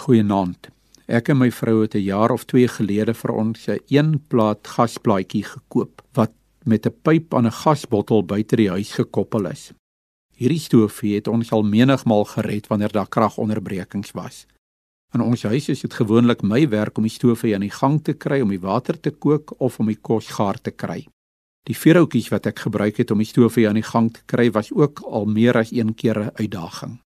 Goeienaand. Ek en my vrou het 'n jaar of 2 gelede vir ons 'n een plaat gasplaatjie gekoop wat met 'n pyp aan 'n gasbottel buite die huis gekoppel is. Hierdie stoofie het ons al menigmal gered wanneer daar kragonderbrekings was. In ons huis is dit gewoonlik my werk om die stoofie aan die gang te kry om die water te kook of om die kos gaar te kry. Die vuurhoutjies wat ek gebruik het om die stoofie aan die gang te kry was ook al meer as een keer 'n uitdaging.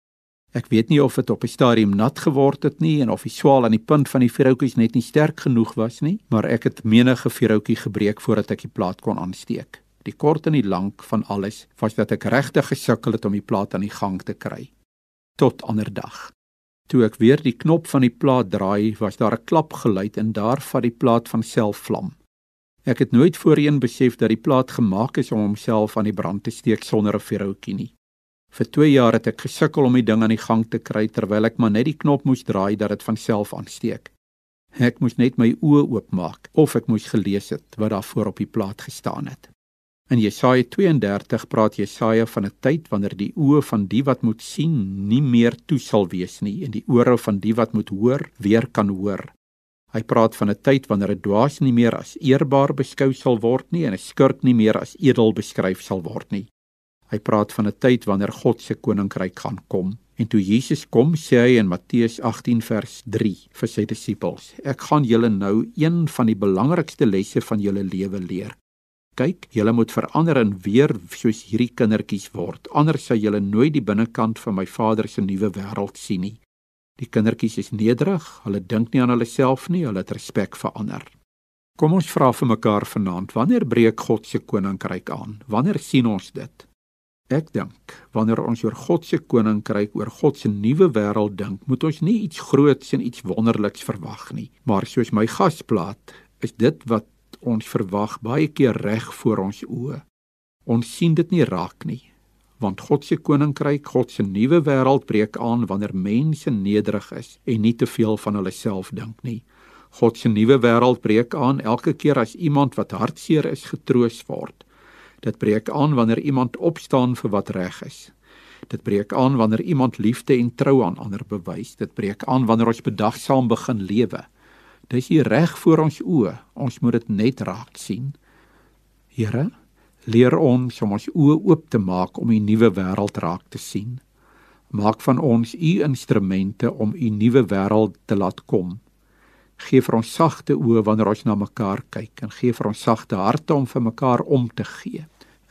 Ek weet nie of dit op 'n stadium nat geword het nie en of die swaal aan die punt van die vuurhoutjies net nie sterk genoeg was nie, maar ek het menige vuurhoutjie gebreek voordat ek die plaat kon aansteek. Die kort en die lank van alles was dat ek regtig gesukkel het om die plaat aan die gang te kry. Tot ander dag. Toe ek weer die knop van die plaat draai, was daar 'n klap geluid en daar vat die plaat van self vlam. Ek het nooit voorheen besef dat die plaat gemaak is om homself aan die brand te steek sonder 'n vuurhoutjie nie. Vir 2 jaar het ek gesukkel om die ding aan die gang te kry terwyl ek maar net die knop moes draai dat dit van self aansteek. Ek moes net my oë oopmaak of ek moes gelees het wat daar voor op die plaat gestaan het. In Jesaja 32 praat Jesaja van 'n tyd wanneer die oë van die wat moet sien nie meer toe sal wees nie en die ore van die wat moet hoor weer kan hoor. Hy praat van 'n tyd wanneer 'n dwaas nie meer as eerbaar beskou sal word nie en 'n skurk nie meer as edel beskryf sal word nie. Hy praat van 'n tyd wanneer God se koninkryk gaan kom. En toe Jesus kom, sê hy in Matteus 18 vers 3 vir sy disippels: Ek gaan julle nou een van die belangrikste lesse van julle lewe leer. Kyk, julle moet verander en weer soos hierdie kindertjies word, anders sal julle nooit die binnekant van my Vader se nuwe wêreld sien nie. Die kindertjies is nederig, hulle dink nie aan hulle self nie, hulle het respek vir ander. Kom ons vra vir mekaar vanaand, wanneer breek God se koninkryk aan? Wanneer sien ons dit? Ek dink wanneer ons oor God se koninkryk, oor God se nuwe wêreld dink, moet ons nie iets groots en iets wonderliks verwag nie, maar soos my gasplaat, is dit wat ons verwag baie keer reg voor ons oë. Ons sien dit nie raak nie, want God se koninkryk, God se nuwe wêreld breek aan wanneer mense nederig is en nie te veel van hulle self dink nie. God se nuwe wêreld breek aan elke keer as iemand wat hartseer is getroos word. Dit breek aan wanneer iemand opstaan vir wat reg is. Dit breek aan wanneer iemand liefde en trou aan ander bewys. Dit breek aan wanneer ons bedagsaam begin lewe. Dis hier reg voor ons oë. Ons moet dit net raak sien. Here, leer ons om ons oë oop te maak om u nuwe wêreld raak te sien. Maak van ons u instrumente om u nuwe wêreld te laat kom gee vir ons sagte oë wanneer ons na mekaar kyk en gee vir ons sagte harte om vir mekaar om te gee